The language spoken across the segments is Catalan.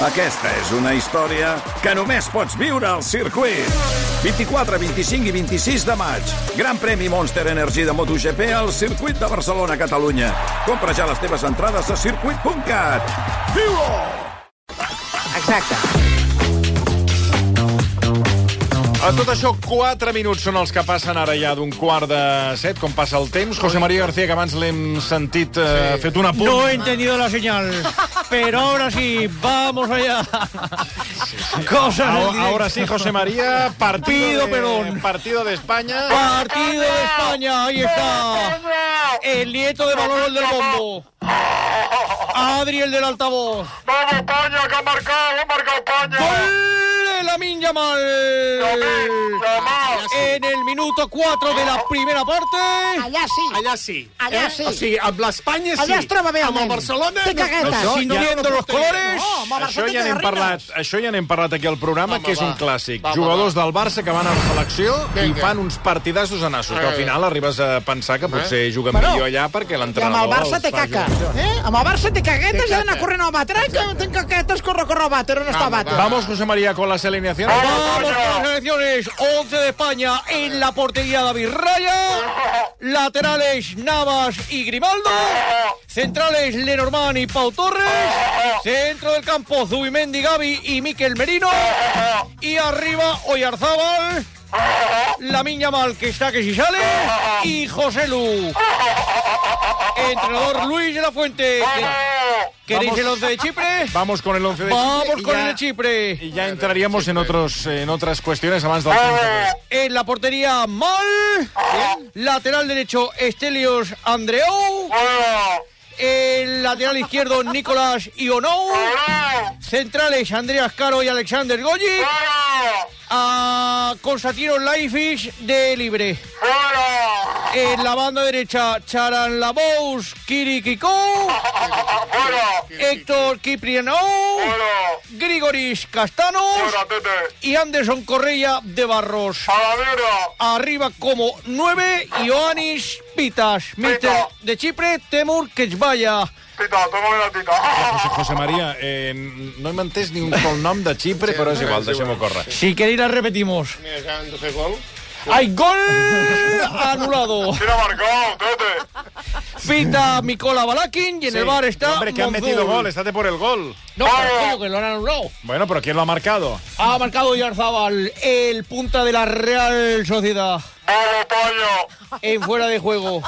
Aquesta és una història que només pots viure al circuit. 24, 25 i 26 de maig. Gran premi Monster Energy de MotoGP al circuit de Barcelona, Catalunya. Compra ja les teves entrades a circuit.cat. Viu-ho! Exacte. A tot això, 4 minuts són els que passen ara ja d'un quart de set, com passa el temps. José María García, que abans l'hem sentit eh, fet un apunt. No he entendido la señal, pero ahora sí, vamos allá. Cosas Ahora, sí, José María, partido Pido de, perdón. partido de España. Partido de España, ahí está. El nieto de Manolo el del bombo. Adri el del altavoz. ¡Vamos, España, que ha marcado! ¡Ha marcado España! ¡Gol de Lamin Yamal! En el minuto 4 de la primera parte. Allà sí. Allà sí. Allà eh? sí. O sigui, amb l'Espanya sí. Allà es troba bé el Amb el. Barcelona... Té caguetes. Això ja Sintiendo no los colores. No, amb el Això ja n'hem parlat, això ja n'hem parlat aquí al programa, Home, que és un va. clàssic. Va, Jugadors va. del Barça que van a la selecció i fan uns partidassos a nassos, que al Eh. final arribes a pensar que potser juguen millor allà perquè I amb l'entrenador... el Barça té caca. Eh? Amb el Barça té caguetes Té i ha d'anar caca. corrent al batre. Ai, que tenc caquetes, corre, corre al batre. On està el batre? Vamos, José María, con las alineaciones. Vamos con las selecciones. 11 de España en la portería David Raya. Laterales Navas y Grimaldo. Centrales Lenormand y Pau Torres. Centro del campo Zubimendi, Gaby y Miquel Merino. Y arriba Oyarzábal. La Miña Mal que está que si sale. Y José Lu. Entrenador Luis de la Fuente. ¿Queréis Vamos. el 11 de Chipre? Vamos con el 11 de Vamos Chipre y con ya- el de Chipre. Y ya entraríamos en otros en otras cuestiones de- En la portería, Mal. Lateral derecho, Estelios Andreou. El lateral izquierdo, Nicolás Ionou. Centrales, Andreas Caro y Alexander Goyi. A Constantino Laifis de libre. En la banda derecha, Charan Labous, Kiri Kiko. Héctor Kiprianou. Grigoris Castanos. Y Anderson Correia de Barros. ¡A la mierda! Arriba como 9, Ioannis Pitas. Mister de Chipre, Temur Kechvaya. Tita, tómame la tita. José, José María, eh, no hem entès ni un sol nom de Xipre, però és igual, deixem-ho córrer. Si queréis la repetimos. Mira, han de fer gol. ¡Hay gol anulado! ¡Tira marcado, tete! Pita Mikola Balakin y en el bar está Hombre, que han metido gol, estate por el gol. No, pero que lo han anulado. Bueno, pero ¿quién lo ha marcado? Ha marcado Yarzábal, el punta de la Real Sociedad, ¡Vamos, en fuera de juego.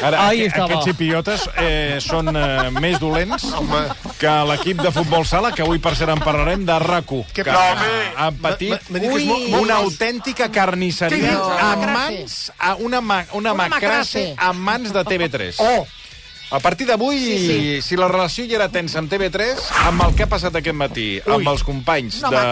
Ara, Ahí aqu-. Aquests xipiotes eh, són eh, més dolents que l'equip de futbol sala, que avui per cert en parlarem, de RAC1, que passa? ha patit dic que és molt- una autèntica carnisseria No. a mans, a una, ma, una, Una macrace. a mans de TV3. Oh, A partir d'avui, Sí, sí. si la relació ja era tensa amb TV3, amb el que ha passat aquest matí amb els companys de,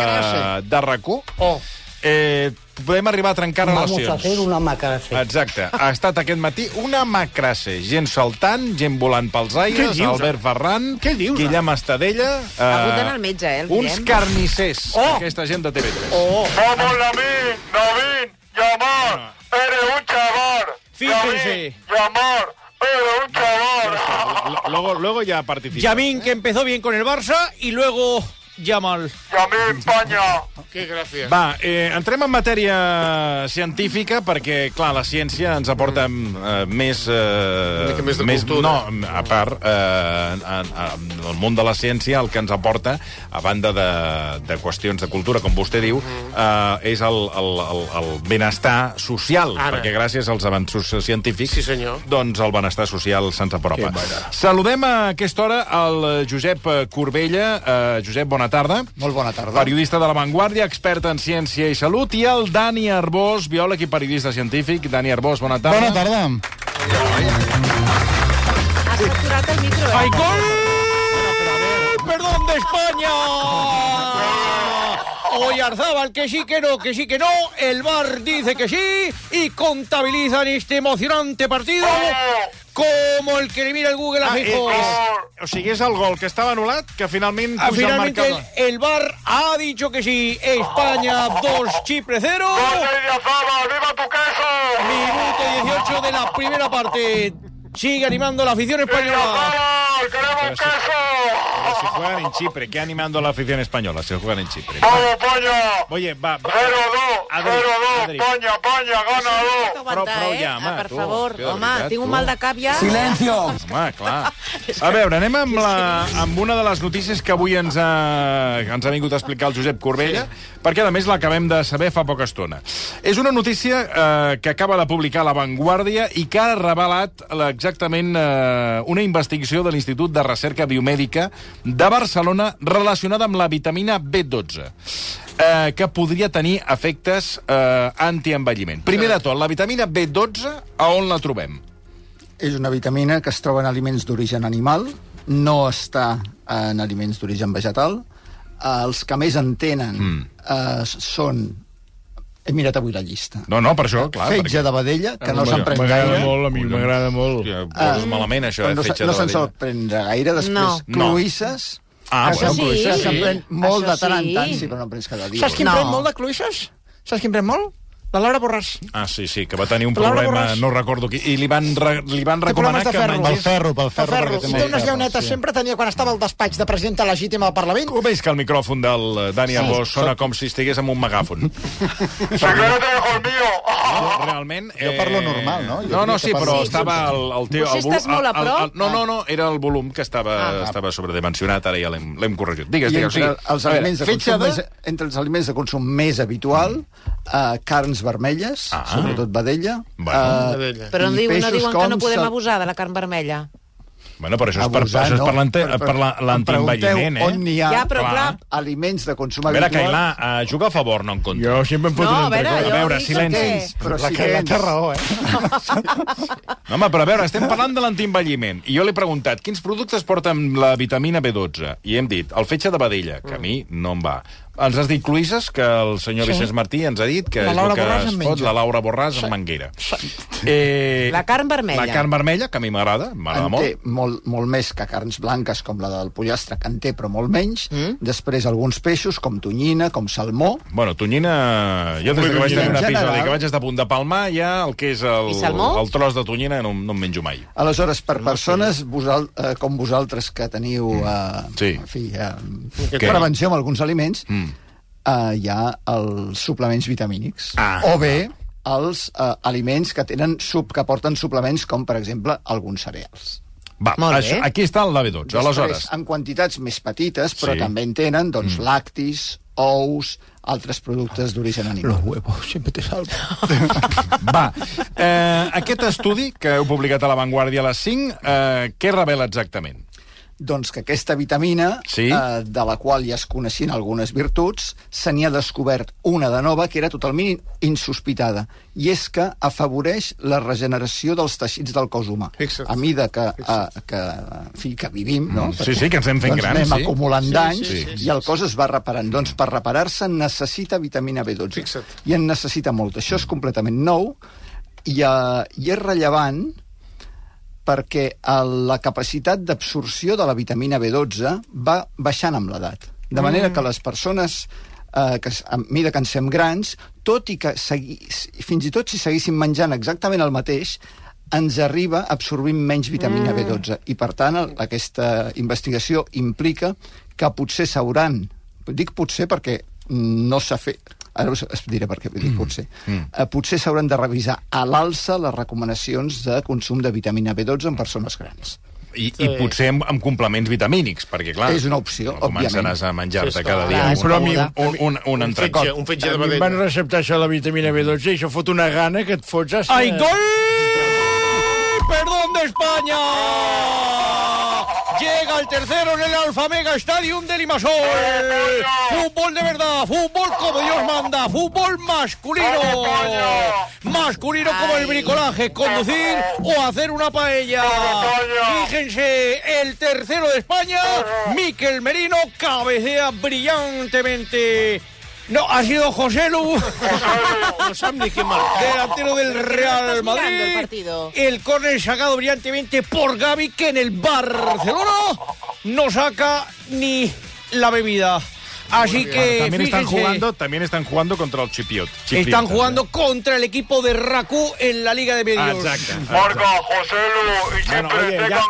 de RAC1, oh. Eh, podem arribar a trencar Vamos relacions. a hacer una macrace. Exacte. Ha estat aquest matí una macrace. Gent saltant, gent volant pels aires, dius, Albert Ferran, Què dius, Guillem Estadella... Ha hagut eh, d'anar al metge, eh, el Uns Guillem? carnissers, Oh! aquesta gent de TV3. Oh. ¡Vamos, Lamin! ¡Lamin! ¡Llamar! ¡Eres un chaval! Fíjense. Lamin, ¡Llamar! ¡Eres un chaval! Luego, luego ya participa. Yamin, que empezó bien con el Barça, y luego Yamal. ¡Lamin, España! Que gràcia. Va, eh, entrem en matèria científica perquè, clar, la ciència ens aporta eh, més... Eh, més de cultura. No, a part, eh, en, en el món de la ciència el que ens aporta, a banda de, de qüestions de cultura, com vostè diu, eh, és el, el, el, el benestar social, Ara. perquè gràcies als avanços científics, Sí, senyor. doncs el benestar social se'ns apropa. Saludem a aquesta hora el Josep Corbella. Eh, Josep, bona tarda. Molt bona tarda. Periodista de La Vanguardia, expert en ciència i salut, i el Dani Arbós, biòleg i periodista científic. Dani Arbós, bona tarda. Bona tarda. Has saturat el micro, eh? ¡Hay gol! ¡Perdón de España! Oyarzábal, que sí, que no, que sí, que no. El VAR dice que sí y contabilizan este emocionante partido como el que le mira el Google a Ah, Fijo. és, és, o sigui, és el gol que estava anul·lat, que finalment Ah, puja el Finalmente el, marcador. el VAR ha dicho que sí. España 2, Chipre 0. ¡Gol de Idiazabal! ¡Viva tu queso! Minuto 18 de la primera parte. Sigue animando la afición española. ¡Queremos queso! si juegan en Chipre. ¿Qué animando a la afición española? Si juegan en Chipre. ¡Vamos, España! Oye, va, va. 0-2, Adri, 0-2, Adri. España, España, gana 2. Aguanta, prou eh? ja, home, Ah, per tu. favor, de home, veritat, tinc un tu. mal de cap ja. Silencio. Home, clar. A veure, anem amb, la, amb una de les notícies que avui ens ha, ens ha vingut a explicar el Josep Corbella, perquè, a més, l'acabem de saber fa poca estona. És una notícia eh, que acaba de publicar La Vanguardia i que ha revelat la- exactament eh, una investigació de l'Institut de Recerca Biomèdica de Barcelona relacionada amb la vitamina B12 eh, que podria tenir efectes eh, antienvelliment. Primer de tot, la vitamina B12, a on la trobem? És una vitamina que es troba en aliments d'origen animal, no està en aliments d'origen vegetal. Eh, Els que més en tenen mm. eh, són... He mirat avui la llista. No, no, per això, clar. Fetge perquè- de vedella, que no Home, se'n pren M'agrada gaire. molt, a mi m'agrada molt. Hòstia, poses malament, això, eh, no, se- fetge no de se'n sol vedella. prendre gaire. Després, No. No. cloïsses. Ah, bueno, se'n- sí. que se'n pren molt Això de tant en sí. tant, sí, però no en prens cada dia. Saps qui No. pren molt de cluïsses? Saps qui en pren molt? La Laura Borràs. Ah, sí, sí, que va tenir un Laura problema, Borràs. no recordo qui, i li van, re, li van recomanar que ferro. mengés... ferro, pel De ferro. I té unes llaunetes, sí. sempre tenia quan estava al despatx de presidenta legítima del Parlament. Com veus que el micròfon del eh, Dani Arbós sona com si estigués amb un megàfon? Si yo no te dejo el mío. No, realment... eh, Jo parlo normal, no? Jo no, no, sí, però Sí, estava el, el teu... El volum- estàs molt a el- el- prop. el- No, no, no, era el volum que estava, Ah. estava sobredimensionat, ara ja l'hem l'hem corregit. Digues, I digues. entre, els aliments de consum més, entre els aliments de consum més habitual, eh, carns vermelles, Ah. sobretot vedella, Bueno. eh, Però no, i diu, no diuen que no podem abusar de la carn vermella. Bueno, però això és per, Abusar, això és no. per Per- per- per l'antienvelliment, pregunteu eh? on n'hi ha Ja, però clar. aliments de consum A veure, habitual. Cailà, uh, juga a favor, no en contra. Jo sempre em foto No, un a veure, altre jo A veure, silenci. que- Però La si tens... té raó, eh? No, home, però a veure, estem parlant de l'antienvelliment. I jo l'he preguntat, quins productes porten la vitamina B12? I hem dit, el fetge de vedella, que a mi no em va. Ens has dit cloïsses, que el senyor Sí. Vicenç Martí ens ha dit que La és Laura el que Borràs es menja. la Laura Borràs en manguera. Eh, La carn vermella. La carn vermella, que a mi m'agrada, m'agrada en molt. té molt, molt més que carns blanques com la del pollastre, que en té però molt menys. Mm? Després alguns peixos com tonyina, com salmó. Bueno, tonyina... Jo des que vaig tenir un En episodi general- que vaig estar a punt de palmar, ja el que és el, el tros de tonyina no, no em menjo mai. Aleshores, per persones vosal, eh, com vosaltres que teniu eh, Sí. en fi, eh, prevenció amb alguns aliments, Mm. Eh, hi ha els suplements vitamínics. Ah. O bé els eh, aliments que tenen sub, que porten suplements com, per exemple, alguns cereals. Va, Molt bé. això, aquí està el la B12. Aleshores, Després, en quantitats més petites, però Sí. també en tenen doncs, mm. lactis, ous, altres productes d'origen animal. huevos siempre te salvan. va, eh, aquest estudi que heu publicat a La Vanguardia a les 5, eh, què revela exactament? Doncs que aquesta vitamina, Sí. eh, de la qual ja es coneixien algunes virtuts, se n'hi ha descobert una de nova que era totalment insospitada, i és que afavoreix la regeneració dels teixits del cos humà. Fixa't. A mida que, eh, que, en fi, que vivim, no? Mm, sí, sí, que ens anem fent doncs grans, anem sí. acumulant Sí, danys sí, sí, i el cos es va reparant. Doncs per reparar-se necessita vitamina B12. Fixa't. I en necessita molt. Això és completament nou i, uh, i és rellevant perquè el, la capacitat d'absorció de la vitamina B12 va baixant amb l'edat. De manera que les persones eh, que a mesura que ens fem grans, tot i que segui, fins i tot si seguíssim menjant exactament el mateix, ens arriba absorbint menys vitamina B12. I, per tant, el, aquesta investigació implica que potser s'hauran... Dic potser perquè no s'ha fet... Ara us us diré per què dic potser. Mm. Eh, potser s'hauran de revisar a l'alça les recomanacions de consum de vitamina B12 en persones grans. I, i potser amb, amb complements vitamínics, perquè, clar... És una opció, no començaràs a menjar-te Sí, cada dia Clar, un, és un, un, un, un, un Un entrecot. fetge, un fetge de mi em van vedella. receptar això de la vitamina B12 i això fot una gana que et fots hasta... Eh. Eh, ¡Ay, Ai, gol! ¡Perdón de España! El tercero en el Alfa Mega Stadium de Limasol. Fútbol de verdad, fútbol como Dios manda, fútbol masculino. Masculino como el bricolaje, conducir o hacer una paella. Fíjense, el tercero de España, Miquel Merino, cabecea brillantemente. No, ha sido José Lu. Delantero del Real Madrid. El córner sacado brillantemente por Gaby, que en el Barcelona no saca ni la bebida. Así que, También están, fíjense, jugando, también están jugando contra el Chipiot. están Chipriotas, jugando contra el equipo de Raku en la Liga de Medios. Ah, exacte. Marca José Lu y Bueno, siempre oye, te ya,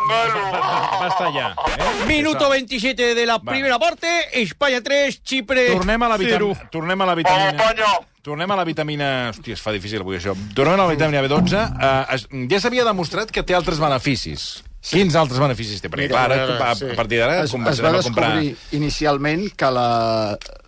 basta ya. Eh? Minuto Això. 27 de la primera parte, España 3, Chipre Tornem a la, 0. vitam... Tornem a la Vamos, vitamina... España. Tornem a la vitamina... Hòstia, es fa difícil avui això. Tornem a la vitamina B12. Uh, es... Ja s'havia demostrat que té altres beneficis. Quins altres beneficis té? Perquè, clar, ara, a, a partir d'ara, es, es va a comprar... inicialment que la,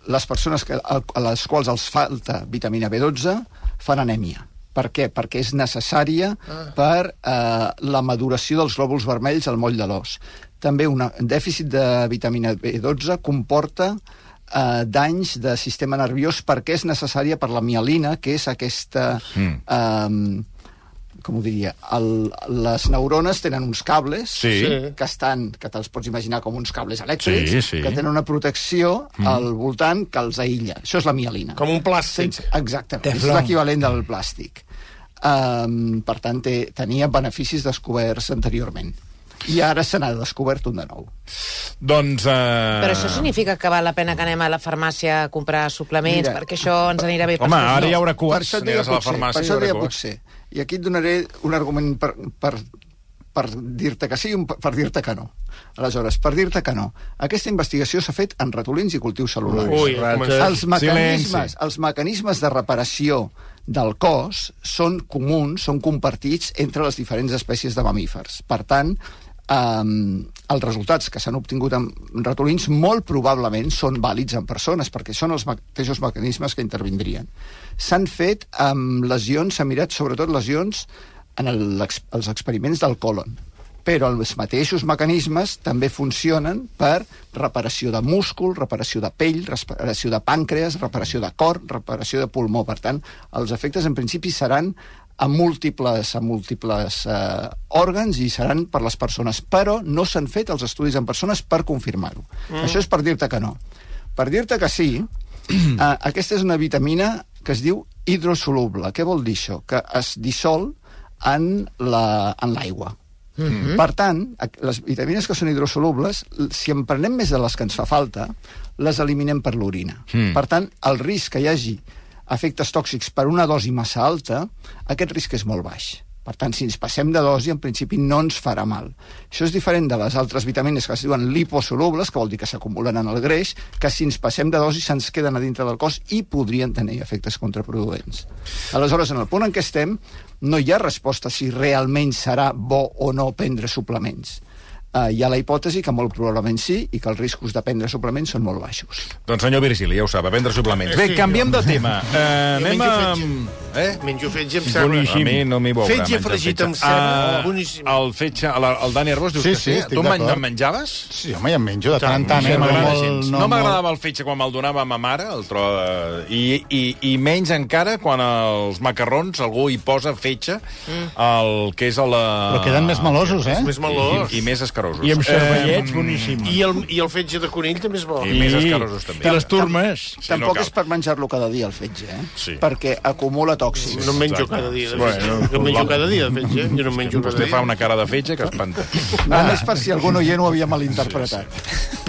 les persones que, a, a les quals els falta vitamina B12 fan anèmia. Per què? Perquè és necessària ah. per eh, la maduració dels glòbuls vermells al moll de l'os. També un dèficit de vitamina B12 comporta eh, danys de sistema nerviós perquè és necessària per la mielina, que és aquesta... Mm. Eh, com ho diria, el, les neurones tenen uns cables Sí. que estan, que te'ls pots imaginar com uns cables elèctrics, Sí, sí. que tenen una protecció mm. al voltant que els aïlla. Això és la mielina. Com un plàstic. Sense, exactament, és l'equivalent del plàstic. Um, per tant, té, tenia beneficis descoberts anteriorment. I ara se n'ha descobert un de nou. Doncs... Uh... Però això significa que val la pena que anem a la farmàcia a comprar suplements, Mira. perquè això ens anirà bé. per Home, tots. ara hi haurà Per cues. això et deia Aniràs a la potser, farmàcia per i això deia potser. I aquí et donaré un argument per, per, per dir-te que sí i per per dir-te que no. Aleshores, per dir-te que no. Aquesta investigació s'ha fet en ratolins i cultius cel·lulars. Ui, els mecanismes, Silenci. els mecanismes de reparació del cos són comuns, són compartits entre les diferents espècies de mamífers. Per tant, um, els resultats que s'han obtingut en ratolins molt probablement són vàlids en persones, perquè són els mateixos mecanismes que intervindrien. S'han fet amb lesions, s'han mirat sobretot lesions en el, els experiments del colon, però els mateixos mecanismes també funcionen per reparació de múscul, reparació de pell, reparació de pàncreas, reparació de cor, reparació de pulmó. Per tant, els efectes en principi seran a múltiples, a múltiples eh, òrgans i seran per les persones, però no s'han fet els estudis en persones per confirmar-ho. Mm. Això és per dir-te que no. Per dir-te que sí, eh, aquesta és una vitamina que es diu hidrosoluble. Què vol dir això? Que es dissol en la- en l'aigua. Mm -hmm. Per tant, les vitamines que són hidrosolubles, si en prenem més de les que ens fa falta, les eliminem per l'orina. Mm. Per tant, el risc que hi hagi efectes tòxics per una dosi massa alta, aquest risc és molt baix. Per tant, si ens passem de dosi, en principi no ens farà mal. Això és diferent de les altres vitamines que es diuen liposolubles, que vol dir que s'acumulen en el greix, que si ens passem de dosi se'ns queden a dintre del cos i podrien tenir efectes contraproduents. Aleshores, en el punt en què estem, no hi ha resposta si realment serà bo o no prendre suplements. Uh, hi ha la hipòtesi que molt probablement sí i que els riscos de prendre suplements són molt baixos. Doncs senyor Virgili, ja ho sap, a prendre suplements. Bé, canviem de tema. Uh, anem a... Eh? Menjo fetge amb ceba. A mi no m'hi veurà. Fetge fregit amb fetge. ceba. Ah, Boníssim. el fetge, el, el Dani Arbós dius Sí, que sí, sí. Tu en men- d'acord. en menjaves? Sí, home, ja en menjo de tant en tant. Sí, eh. No, molt- m'agradava el fetge quan me'l donava ma mare, el tro... eh, I, i, i menys encara quan als macarrons algú hi posa fetge, el que és el... Però queden més melosos, eh? És més melós. I, i més escarosos. I amb cervellets, Eh, boníssim. I el, I el fetge de conill també és bo. I més escarosos també. I les turmes. Sí, Tampoc no és per menjar-lo cada dia, el fetge, eh? Sí. Perquè acumula tòxics. No en menjo Exacte. cada dia de Bueno, fetge. Jo en menjo cada dia de fetge. Jo no en menjo cada Vostè fa dia. una cara de fetge que espanta. Només per si algun oient ho havia malinterpretat.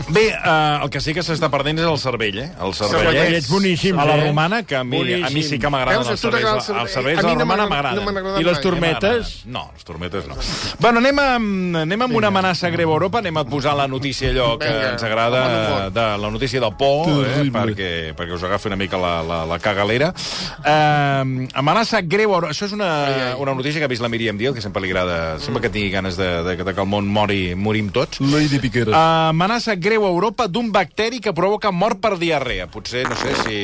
Bé, uh, el que sí que s'està perdent és el cervell, eh? El cervell. Cervellets boníssims, A la eh? romana, que a mi, a mi sí que m'agraden els cervells. Els cervell. cervells A a mi la no romana m'agrada- m'agraden. no I les turmetes? No, les turmetes no. Bueno, anem, amb, anem amb una amenaça greu a Europa, anem a posar la notícia allò que Vinga, ens agrada, de la notícia del por, eh, perquè, perquè us agafi una mica la, la, la cagalera. Uh, amenaça greu a Europa. Això és una, una notícia que ha vist la Míriam Díaz, que sempre li agrada, sembla que tingui ganes de, de, de que el món mori, morim tots. Lady Piqueras. Uh, amenaça greu a Europa d'un bacteri que provoca mort per diarrea. Potser, no sé, si,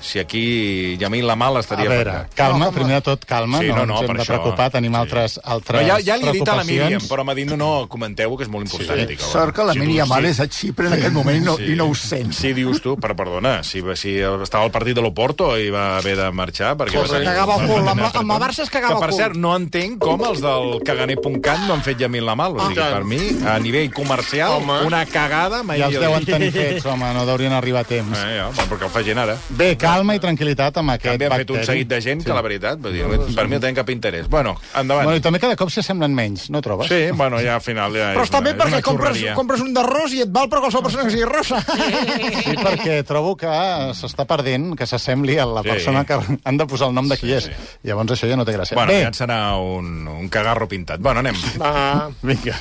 si aquí Yamil Lamal A estaria veure, per acá. calma, primer de tot, calma, Sí, no, no, no, ens per hem de això. preocupar, tenim Sí. altres, altres Però ja, ja li he dit a la Míriam, preocupacions. però m'ha dit, no, no, comenteu-ho, que és molt important. Dic, home, Sort que la si Amal si- és a Xipre en aquest moment no, i no ho sent. Sí, dius tu, però perdona, si, si estava al partit de l'Oporto i va haver de marxar... Perquè va ser- Cagava el cul. Amb, la- amb el Barça es cagava que, per el cul. cert, no entenc com els del caganer.cat no han fet Yamil Lamal. O sigui, Ah. per mi, a nivell comercial, Home. una cagada... Mai Ja els deuen tenir fets, home, no deurien arribar a temps. Eh, ja, bueno, perquè el fa gent ara. Bé, calma i tranquil·litat amb aquest També han fet un seguit de gent que, la veritat, vull dir, per mi no tenen cap interès. Bueno, endavant. Bueno, i també cada cop s'assemblen menys, no trobes? Sí, bueno, ja al final ja... Però Però està és bé una- és perquè compres, compres un d'arròs i et val per qualsevol persona que sigui rossa. Sí, perquè trobo que s'està perdent que s'assembli a la Sí. persona que han de posar el nom de qui Sí, és. sí. Llavors això ja no té gràcia. Bueno, Bé, ja et serà un, un cagarro pintat. Bueno, anem. Va, vinga.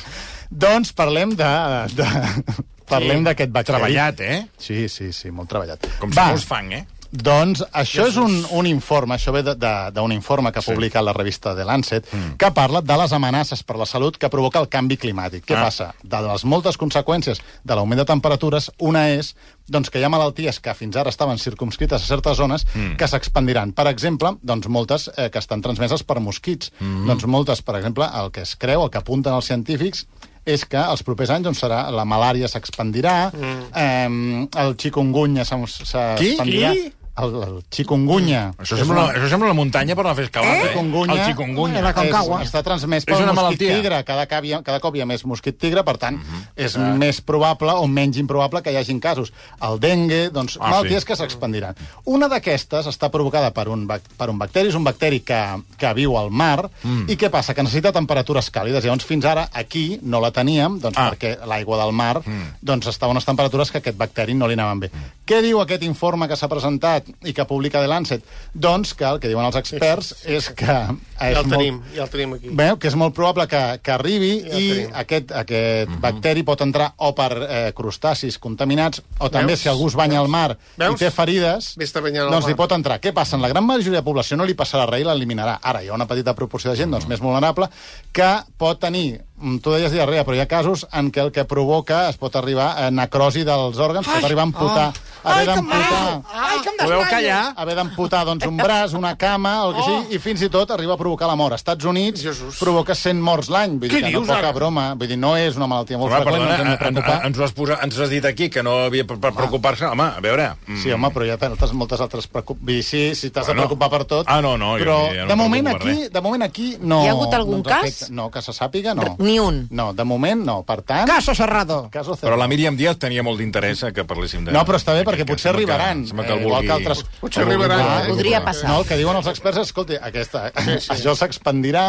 Doncs parlem de... de parlem d'aquest bacteri. Treballat, eh? Sí, sí, sí, molt treballat. Com si Va, fos fang, eh? Doncs això és un, un informe, això ve d'un informe que ha publicat la revista The Lancet, mm. que parla de les amenaces per la salut que provoca el canvi climàtic. Què Ah. passa? De les moltes conseqüències de l'augment de temperatures, una és doncs, que hi ha malalties que fins ara estaven circumscrites a certes zones mm. que s'expandiran. Per exemple, doncs, moltes eh, que estan transmeses per mosquits. Mm. Doncs moltes, per exemple, el que es creu, el que apunten els científics, és que els propers anys doncs, serà la malària s'expandirà, mm. eh, el chikungunya s'expandirà. Qui? El, el chikungunya. Això sembla, això sembla la muntanya per a fer escalada, eh? Chikungunya, El chikungunya. La Concagua. És, està transmès una un mosquit malaltia. tigre. Cada ha, cada cop hi ha més mosquit tigre, per tant, és més probable o menys improbable que hi hagin casos. El dengue, doncs, Ah, malalties sí. que s'expandiran. Una d'aquestes està provocada per un, per un bacteri, és un bacteri que, que viu al mar, Mm. i què passa? Que necessita temperatures càlides. Llavors, fins ara, aquí no la teníem, doncs, Ah. perquè l'aigua del mar Mm. doncs, estava a unes temperatures que aquest bacteri no li anaven bé. Què diu aquest informe que s'ha presentat i que publica The Lancet? Doncs que el que diuen els experts és que... ja és el molt- tenim, ja el tenim aquí. Veu que és molt probable que, que arribi Ja i tenim. aquest, aquest bacteri pot entrar o per eh, crustacis contaminats o també Veus? si algú es banya al mar Veus? i té ferides, doncs hi pot entrar. Què passa? En la gran majoria de població no li passarà res i l'eliminarà. Ara hi ha una petita proporció de gent doncs, més vulnerable que pot tenir mm, tu deies diarrea, però hi ha casos en què el que provoca es pot arribar a necrosi dels òrgans, pot arribar a amputar, haver Ai, que mal! d'amputar Ai, que Podeu callar? haver d'amputar doncs, un braç, una cama, el que sigui, i fins i tot arriba a provocar la mort. Als Estats Units Jesús. provoca 100 morts l'any. Vull dir Què que dius, no poca ara? broma. Vull dir, no és una malaltia molt Home, freqüent, no ens hem perdona, de en, en, preocupar. ens, ho has posat, ens ho has dit aquí, que no havia per, preocupar-se. Home, a veure... mm, Sí, home, però hi ha tantes, moltes altres preocupacions. Sí, sí, t'has Bueno. de preocupar per tot. Ah, no, no, jo però ja no de, moment aquí, de moment aquí no... Hi ha hagut algun no ens cas? afecta. No, que se sàpiga, no. Ni un. No, de moment no. Per tant... Caso cerrado. Caso Però la Míriam Díaz tenia molt d'interès que parléssim de... No, però està bé, perquè potser arribaran. Sembla que el eh, vulgui... que altres... Potser provar. eh? Podria passar. No, el que diuen els experts és, escolta, aquesta, això s'expandirà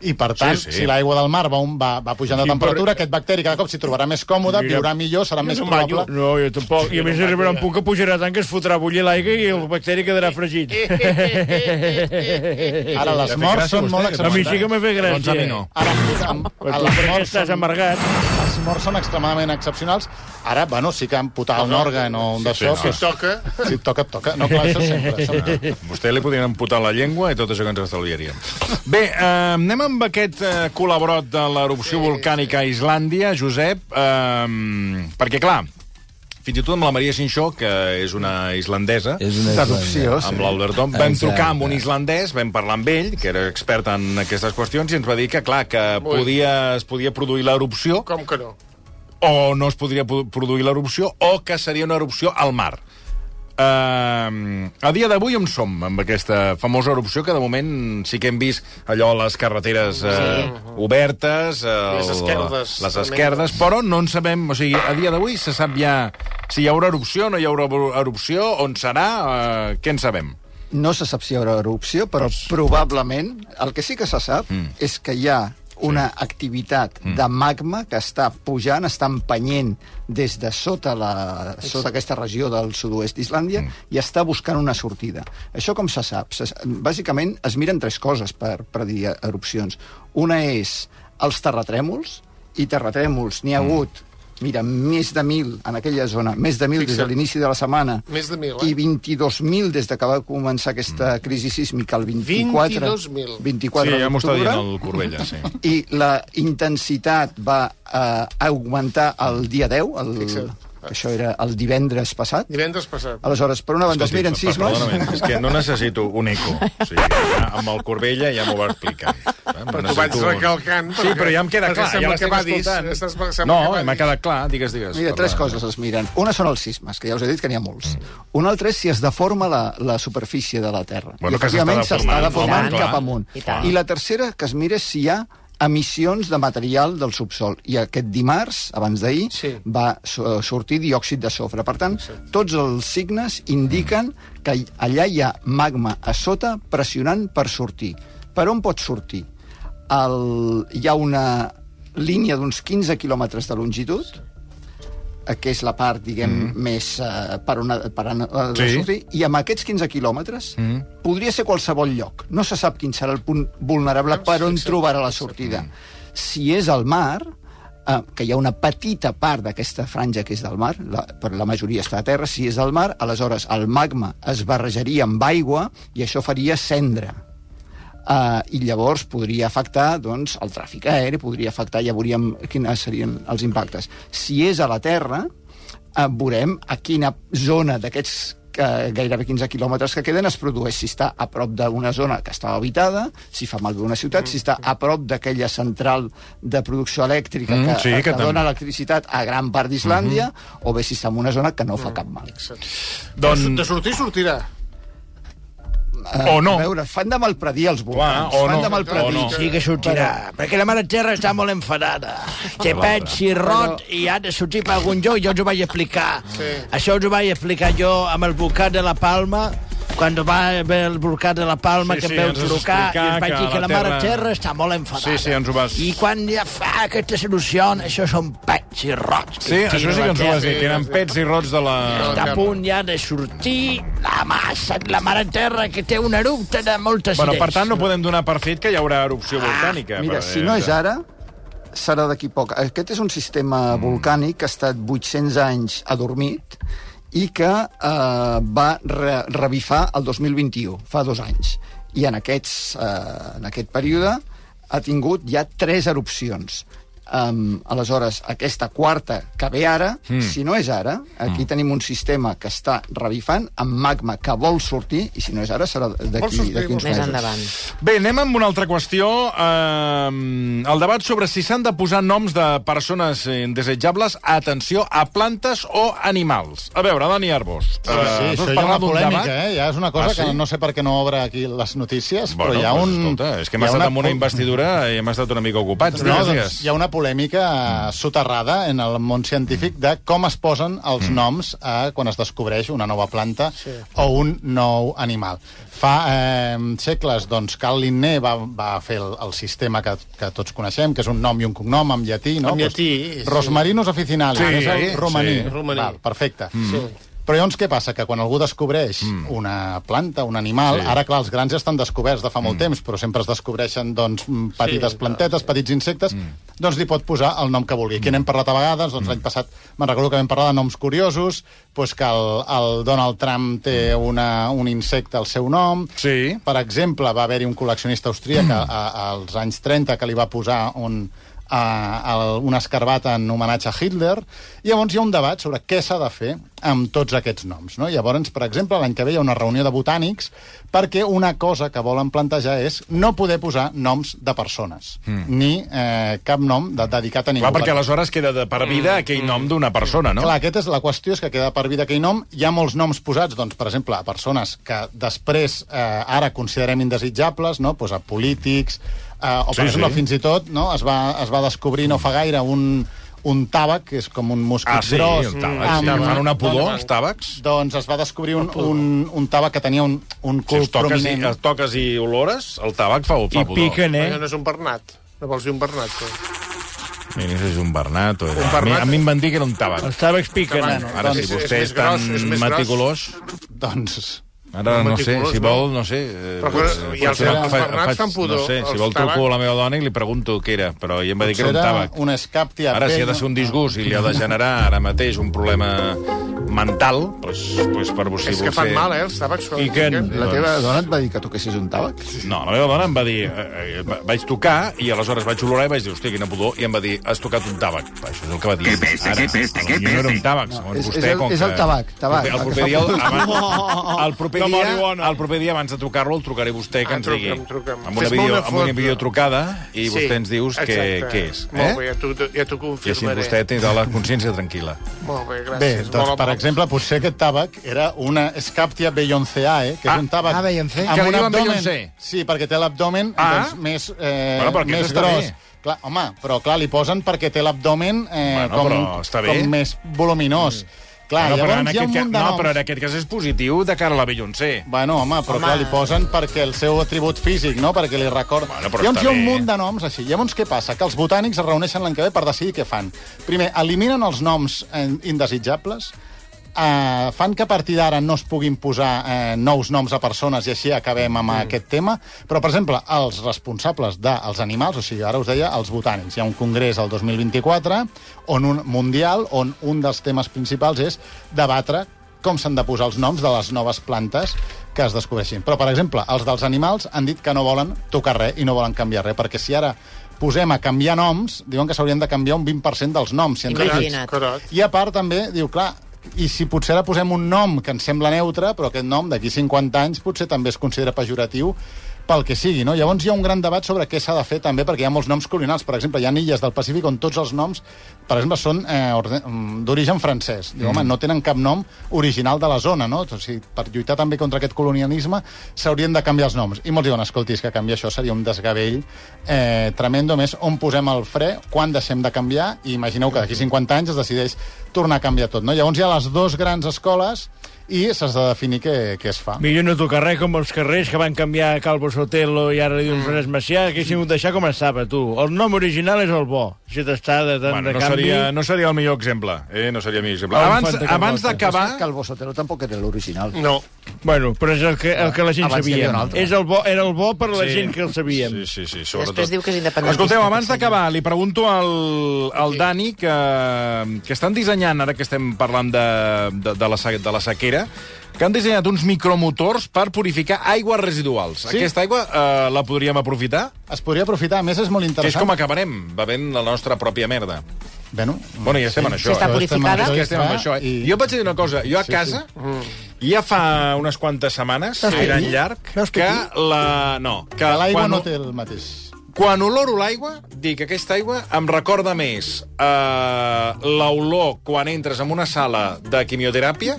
i, per tant, Sí, sí. si l'aigua del mar va, un, va, va pujant de temperatura, aquest bacteri cada cop s'hi trobarà més còmode, Mira, viurà millor, serà més no probable... No, jo tampoc. I a més arribarà un punt que pujarà tant que es fotrà a bullir l'aigua i el bacteri quedarà fregit. Ara, les morts són molt que A mi excepcionals. sí que m'ha fet gràcia. Doncs a mi no. Ara, amb, Per a les, morts estàs són, amargat. les morts són extremadament excepcionals. Ara, bueno, sí que amputar un òrgan o un d'això... sí, Si et toca... Si et toca, et toca. No, clar, això sempre. sempre. Vostè li podrien amputar la llengua i tot això que ens estalviaríem. Bé, eh, anem amb aquest eh, col·laborat de l'erupció volcànica a Islàndia, Josep, eh, perquè, clar, fins i tot amb la Maria Sinxó, que és una islandesa, És una D'adopció, sí. amb l'Albert Tom, vam Exacte. trucar amb un islandès, vam parlar amb ell, que era expert en aquestes qüestions, i ens va dir que, clar, que Ui. podia, es podia produir l'erupció, Com que no? o no es podria produir l'erupció, o que seria una erupció al mar. Uh, a dia d'avui on som amb aquesta famosa erupció que de moment sí que hem vist allò a les carreteres uh, obertes uh, Les esquerdes, les esquerdes, però no en sabem o sigui, a dia d'avui se sap ja si hi haurà erupció, no hi haurà erupció on serà, uh, què en sabem? No se sap si hi haurà erupció, però probablement el que sí que se sap Mm. és que hi ha una activitat de magma que està pujant, està empenyent des de sota, la, sota aquesta regió del sud-oest d'Islàndia i està buscant una sortida. Això com se sap? Se, bàsicament es miren tres coses per predir erupcions. Una és els terratrèmols, i terratrèmols n'hi ha hagut Mira, més de 1.000 en aquella zona, més de 1.000 des de l'inici de la setmana Més de 1.000, eh? i 22.000 des de que va començar aquesta crisi sísmica el 24... 22.000. 24 sí, ja m'ho està dient el Corbella, sí. I la intensitat va eh, augmentar el dia 10, el, Fixa't. Això era el divendres passat. Divendres passat. Aleshores, per una banda es miren per- sismes... Perdonament, és que no necessito un eco. O sigui, ja, amb el Corbella ja m'ho va explicar. Eh, Però tu vaig recalcant... Sí, però ja em queda clar, ja l'estic va dir... escoltant. Estàs, No, que va m'ha quedat clar, digues, digues. Mira, tres Perdona. coses es miren. Una són els sismes, que ja us he dit que n'hi ha molts. Una altra és si es deforma la, la superfície de la Terra. Bueno, I, efectivament, s'està deformant, deformant clar. cap amunt. I. I la tercera, que es mira és si hi ha emissions de material del subsol. I aquest dimarts, abans d'ahir, Sí. va so- sortir diòxid de sofre. Per tant, tots els signes indiquen que allà hi ha magma a sota pressionant per sortir. Per on pot sortir? El, hi ha una línia d'uns 15 quilòmetres de longitud, que és la part, diguem, mm. més eh, per on, ha- per de Sí. sortir, i amb aquests 15 quilòmetres mm. podria ser qualsevol lloc. No se sap quin serà el punt vulnerable per on trobarà la sortida. Si és al mar, eh, que hi ha una petita part d'aquesta franja que és del mar, la, però la majoria està a terra, si és al mar, aleshores el magma es barrejaria amb aigua i això faria cendra. Uh, I llavors podria afectar doncs, el tràfic aeri, podria afectar, ja veuríem quins serien els impactes. Si és a la Terra, uh, veurem a quina zona d'aquests uh, gairebé 15 quilòmetres que queden es produeix si està a prop d'una zona que està habitada, si fa malbé una ciutat, si està a prop d'aquella central de producció elèctrica Mm, que, sí, que que, també. dona electricitat a gran part d'Islàndia, o bé si està en una zona que no fa cap mal. Doncs- De sortir, sortirà. Uh, O no. A veure, fan de malpredir els volcans. Clar, o fan no, de malpredir. no. Sí que sortirà, perquè la mare terra està molt enfadada. Té pets i rot i ha de sortir per algun lloc, jo us ho vaig explicar. Sí. Això us ho vaig explicar jo amb el volcà de la Palma, quan va haver el volcà de la Palma, Sí, que sí, em veu trucar, i us vaig que dir que la la mare terra- terra està molt enfadada. Sí, sí, ens ho vas- I quan ja fa aquesta solució, això són pets i rots. Sí, això sí que ens ho vas dir, que eren pets i rots de la... Està a punt ja de sortir la massa, la mare terra, que té un eructe de moltes Bueno, per tant, no podem donar per fet que hi haurà erupció volcànica. Ah, Mira, però, si no és ara, serà d'aquí poc. Aquest és un sistema volcànic que ha estat 800 anys adormit i que eh, va re revifar el 2021, fa dos anys. I en, aquests, eh, en aquest període ha tingut ja tres erupcions. Um, aleshores, aquesta quarta que ve ara, mm. si no és ara, aquí mm. tenim un sistema que està revifant amb magma que vol sortir, i si no és ara serà d'aquí uns vol Més mesos. endavant. Bé, anem amb una altra qüestió. Uh, el debat sobre si s'han de posar noms de persones indesitjables, atenció, a plantes o animals. A veure, Dani Arbós. Sí, sí, això hi ha una polèmica, eh? Ja és una cosa Ah, sí? que no sé per què no obre aquí les notícies, Bueno, però hi ha pues, un... escolta, és que hem estat amb una investidura i hem estat una mica ocupats. No, doncs, hi ha una polèmica eh, soterrada en el món científic de com es posen els noms eh, quan es descobreix una nova planta sí. o un nou animal. Fa eh, segles, doncs, Carl Linné va, va fer el, el sistema que, que tots coneixem, que és un nom i un cognom en llatí, no? En Doncs, llatí, sí. Rosmarinus officinalis, Sí, és el sí, romaní. sí. Romaní. Val, perfecte. Sí. Però llavors què passa? Que quan algú descobreix mm. una planta, un animal... Sí. Sí. Ara, clar, els grans ja estan descoberts de fa molt mm. temps, però sempre es descobreixen doncs, mm, petites Sí, plantetes, petits insectes, mm. doncs li pot posar el nom que vulgui. Aquí n'hem parlat a vegades, doncs l'any passat me'n recordo que vam parlar de noms curiosos, doncs que el, el Donald Trump té una, un insecte al seu nom. Sí. Per exemple, va haver-hi un col·leccionista austríac a, a, als anys 30 que li va posar un, a, a un escarbat en homenatge a Hitler, i llavors hi ha un debat sobre què s'ha de fer amb tots aquests noms. No? Llavors, per exemple, l'any que ve hi ha una reunió de botànics perquè una cosa que volen plantejar és no poder posar noms de persones, mm. ni eh, cap nom de, dedicat a ningú. Clar, perquè aleshores queda de per vida aquell nom d'una persona, no? Clar, aquest és la qüestió, és que queda per vida aquell nom. Hi ha molts noms posats, doncs, per exemple, a persones que després eh, ara considerem indesitjables, no? pues a polítics, o per Sí, exemple, sí. fins i tot no? es, va, es va descobrir no fa gaire un, un tàbac, que és com un mosquit Ah, sí, gros. el tàbac. Sí, que fan una pudor, els tàbacs. Doncs es va descobrir un, un, un tàbac que tenia un, un Si cul els toques, i, prominent. els toques i olores, el tabac fa, fa I pudor. piquen, eh? No és un bernat. No vols dir un bernat, tu? Mira, és un bernat. O. Un A, mi, bernat. a mi em van dir que era un tabac. Els tàbecs piquen, Tabac. nano. Ara, doncs si vostè és és, tan és meticulós... Doncs Ara no sé, si no? vol, no sé... eh, Però, pues, però, eh, i els- potser els fa- bernats faig- fan pudor, No sé, si vol truco tabac. a la meva dona i li pregunto què era, però ell em va dir que era un era tàbac. un escaptia Ara, si ha de ser un disgust i li ha de generar ara mateix un problema mental, doncs, pues per vostè... És que fan mal, eh, els tabacs. I que-. La teva dona et va dir que toquessis un tàbac? No, la meva dona em va dir... Eh, eh, va- vaig tocar i aleshores vaig olorar i vaig dir, hòstia, quina pudor, i em va dir, has tocat un tàbac. Això és el que va dir. Què peste, Ara, què peste, què peste. No era un tàbac, segons és- vostè, és el- és que... el tabac, tabac, El el que proper dia, pudor. abans, el proper dia, marihuana. el proper dia, abans de trucar-lo, el trucaré a vostè que Ah, ens digui. truca'm, truca'm. Amb una, video, molt amb una videotrucada i vostè ens dius què, Exacte. què és. Molt Eh? bé, ja t'ho ja t'ho I així vostè tindrà la consciència tranquil·la. Molt bé, gràcies. Bé, doncs, Molt per amable. exemple, potser aquest tàbac era una Scaptia beyonceae, que és Ah, un tàbac ah, Beyoncé. amb Que li un diuen abdomen... Beyoncé. Sí, perquè té l'abdomen Ah. doncs, més, eh, Bueno, però aquest més està gros. bé. Clar, home, però clar, li posen perquè té l'abdomen eh, Bueno, com, però està bé. com més voluminós. Mm. Clar, no, però en aquest, un ca... munt de no, però en aquest cas és positiu de cara a la Beyoncé. Bueno, home, però Home. clar, li posen perquè el seu atribut físic, no? Perquè li recorda... Bueno, però Llavors hi ha un munt de noms així. Llavors què passa? Que els botànics es reuneixen l'any que ve per decidir què fan. Primer, eliminen els noms eh, indesitjables, eh, fan que a partir d'ara no es puguin posar eh, nous noms a persones i així acabem amb mm. aquest tema. Però, per exemple, els responsables dels animals, o sigui, ara us deia, els botànics, hi ha un congrés el 2024 on un mundial on un dels temes principals és debatre com s'han de posar els noms de les noves plantes que es descobreixin. Però, per exemple, els dels animals han dit que no volen tocar res i no volen canviar res, perquè si ara posem a canviar noms, diuen que s'haurien de canviar un 20% dels noms. Si Imagina't. Correcte. i a part també diu, clar, i si potser ara posem un nom que ens sembla neutre, però aquest nom d'aquí 50 anys potser també es considera pejoratiu pel que sigui, no? Llavors hi ha un gran debat sobre què s'ha de fer també, perquè hi ha molts noms colonials. Per exemple, hi ha illes del Pacífic on tots els noms, per exemple, són eh, mm, d'origen francès. Diu, home, no tenen cap nom original de la zona, no? O sigui, per lluitar també contra aquest colonialisme s'haurien de canviar els noms. I molts diuen, escolti, que canviar això seria un desgavell eh, tremendo. Més, on posem el fre, quan deixem de canviar, i imagineu que d'aquí 50 anys es decideix tornar a canviar tot, no? Llavors hi ha les dues grans escoles i s'ha de definir què, què es fa. Millor no tocar res com els carrers que van canviar a Calvo Sotelo i ara li diuen Francesc Macià, que de deixar com estava, tu. El nom original és el bo. T'està de tant Bueno, de no, canvi... seria, no seria el millor exemple. Eh? No seria el millor exemple. Abans, que abans d'acabar... Calvo Sotelo tampoc era l'original. No. Bueno, però és el que, el que la gent Abans sabia. És el bo, era el bo per a la Sí. gent que el sabíem. Sí, sí, sí, sobretot. Després diu que és independentista. Escolteu, abans d'acabar, li pregunto al, al Dani que, que estan dissenyant, ara que estem parlant de, de, de, la, de la sequera, que han dissenyat uns micromotors per purificar aigües residuals. Sí. Aquesta aigua eh, la podríem aprofitar? Es podria aprofitar, a més és molt Que és interessant. com acabarem, bevent la nostra pròpia merda. Bueno, Bueno, ja estem en això. Si està eh? purificada? Que estem en això. Eh? I... Jo et vaig dir una cosa. Jo a Sí, casa, ja fa unes quantes setmanes, tirant aquí? llarg, Veus que que aquí? la... No, que Que l'aigua quan, no té el mateix. quan oloro l'aigua, dic que aquesta aigua em recorda més eh, l'olor quan entres en una sala de quimioteràpia,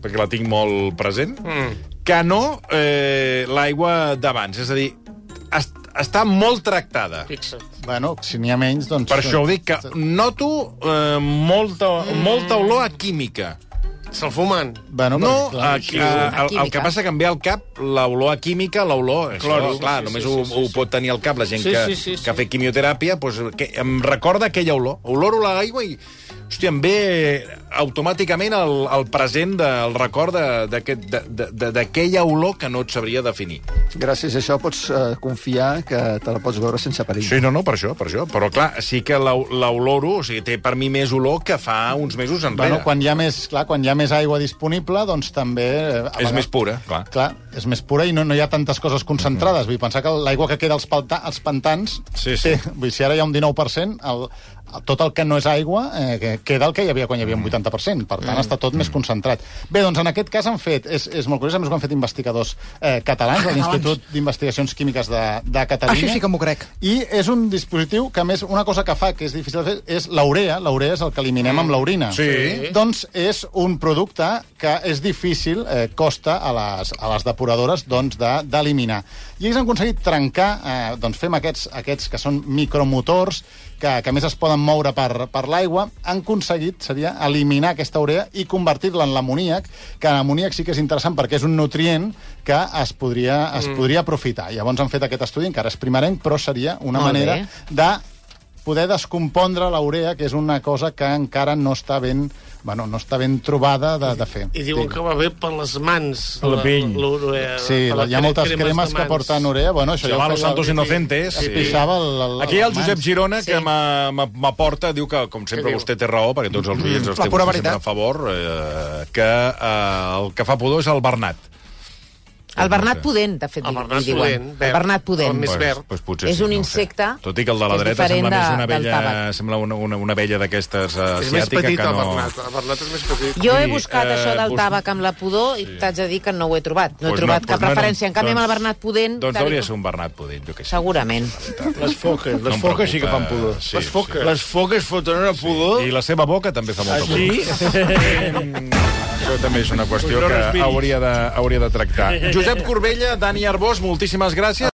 perquè la tinc molt present, mm. que no eh, l'aigua d'abans. És a dir, està molt tractada. Fixa't. Bueno, si n'hi ha menys, doncs... Per això ho dic, que noto eh, molta, molta olor a química. Se'l fumen. Bueno, No, perquè, clar, a, a, a, el, el que passa que em ve al cap l'olor a química, l'olor... Això, Claro, clar, sí, només sí, ho, sí, sí, ho pot tenir al cap la gent Sí, que, sí, sí, sí. que ha fet quimioteràpia, doncs, que em recorda aquella olor. Oloro l'aigua i, hòstia, em ve automàticament el, el present, de, el record de- d'aquest- de- de- de- d'aquella olor que no et sabria definir. Gràcies a això pots eh, confiar que te la pots veure sense perill. Sí, no, no, per això, per això. Però, clar, sí que l'o- l'oloro, o sigui, té per mi més olor que fa uns mesos enrere. Bueno, quan hi ha més, clar, quan hi ha més aigua disponible, doncs també... eh, És vegades- més pura, clar. Clar, és més pura i no, no hi ha tantes coses concentrades. Vull pensar que l'aigua que queda als, palta, als pantans... Sí, sí. Té, vull dir, si ara hi ha un 19%, el, tot el que no és aigua eh, que queda el que hi havia quan hi havia un 80%. Per tant, està tot més concentrat. Bé, doncs en aquest cas han fet... És, és molt curiós, a més ho han fet investigadors eh, catalans de l'Institut d'Investigacions Químiques de, de Catalunya. Això sí que m'ho crec. I és un dispositiu que, més, una cosa que fa que és difícil de fer és l'urea. L'urea és el que eliminem amb l'orina. Sí. Doncs és un producte que és difícil, eh, costa a les, a les depuradores doncs, de- d'eliminar. I ells han aconseguit trencar, eh, doncs fem aquests, aquests que són micromotors, que, que més es poden moure per, per l'aigua, han aconseguit, seria, eliminar aquesta urea i convertir-la en l'amoníac, que l'amoníac sí que és interessant perquè és un nutrient que es podria, es mm. podria aprofitar. Llavors han fet aquest estudi, encara és primerenc, però seria una Molt manera bé. de poder descompondre la urea, que és una cosa que encara no està ben, bueno, no està ben trobada de, de fer. I diuen que va bé per les mans. A la pell. l'urea, Sí, la hi ha moltes cremes que porten urea. Bueno, això Se ja Los Santos Inocentes. Es pixava el, el, Aquí hi ha el Josep. Girona, Sí. que m'ha- m'ha- m'aporta, diu que, com sempre, vostè té raó, perquè tots els oients té pura vostè sempre veritat. a favor, eh, que eh, el que fa pudor és el Bernat. El Bernat Pudent, de fet, El li- Bernat li diuen. Pudent, El verd. Bernat Pudent. El més Pues- verd. Pues potser És sí, un no insecte sé. Tot i que el de la que dreta sembla més de- una vella, sembla una, una, una vella d'aquestes uh, És més asiàtica petit, que el no... Bernat. El Bernat és més petit. Jo he buscat eh, això del bus- tabac amb la pudor i t'haig de dir que no ho he trobat. No Pues he trobat no, cap pues no, referència. En canvi, amb el doncs- Bernat Pudent... Doncs i hauria de ser un Bernat Pudent, jo què sé. Segurament. Les foques, les No foques sí que fan pudor. Sí, Les foques. Les foques foten una pudor... I la seva boca també fa molta Ah, sí? Això també és una qüestió que hauria de, hauria de tractar. Josep Corbella, Dani Arbós, moltíssimes gràcies.